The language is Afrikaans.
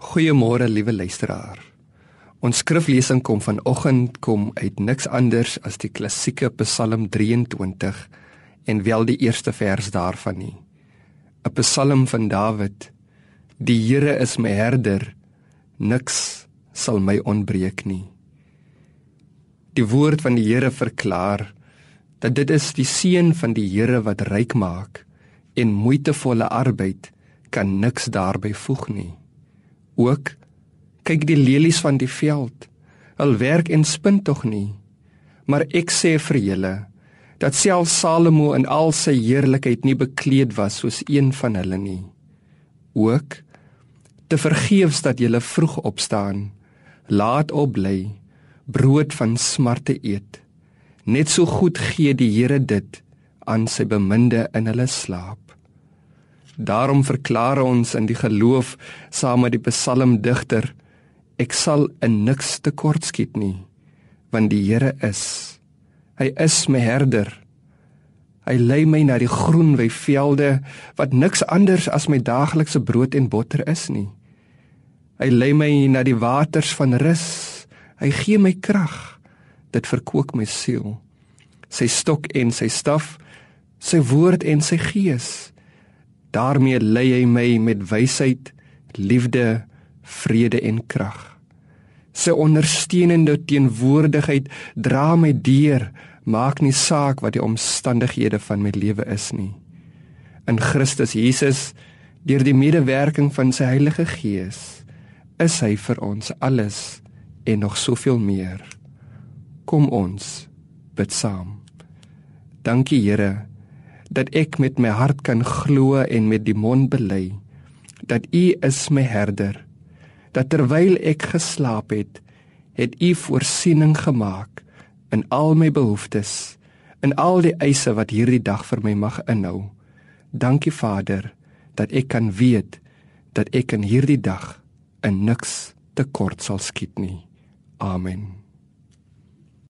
Goeiemôre liewe luisteraar. Ons skriflesing kom vanoggend kom uit niks anders as die klassieke Psalm 23 en wel die eerste vers daarvan nie. 'n Psalm van Dawid. Die Here is my herder, niks sal my ontbreek nie. Die woord van die Here verklaar dat dit is die seën van die Here wat ryk maak en moeitevolle arbeid kan niks daarby voeg nie. Ook kyk die lelies van die veld. Hulle werk en spin tog nie. Maar ek sê vir julle dat selfs Salomo in al sy heerlikheid nie bekleed was soos een van hulle nie. Ook te vergeefs dat julle vroeg opstaan, laat opbly, brood van smarte eet. Net so goed gee die Here dit aan sy beminde in hulle slaap. Daarom verklaar ons in die geloof saam met die psalmdigter ek sal in niks tekortskiet nie want die Here is. Hy is my herder. Hy lei my na die groen weivelde wat niks anders as my daaglikse brood en botter is nie. Hy lei my na die waters van rus. Hy gee my krag. Dit verkoop my siel. Sy stok en sy staf sy woord en sy gees daarmee lei hy my met wysheid, liefde, vrede en krag. Sy ondersteunende teenwoordigheid dra my deur, maak nie saak wat die omstandighede van my lewe is nie. In Christus Jesus, deur die medewerking van sy Heilige Gees, is hy vir ons alles en nog soveel meer. Kom ons bid saam. Dankie Here dat ek met my hart kan glo en met die mond bely dat U is my herder dat terwyl ek geslaap het het U voorsiening gemaak in al my behoeftes in al die eise wat hierdie dag vir my mag inhou. Dankie Vader dat ek kan weet dat ek in hierdie dag in niks tekort sal skiet nie. Amen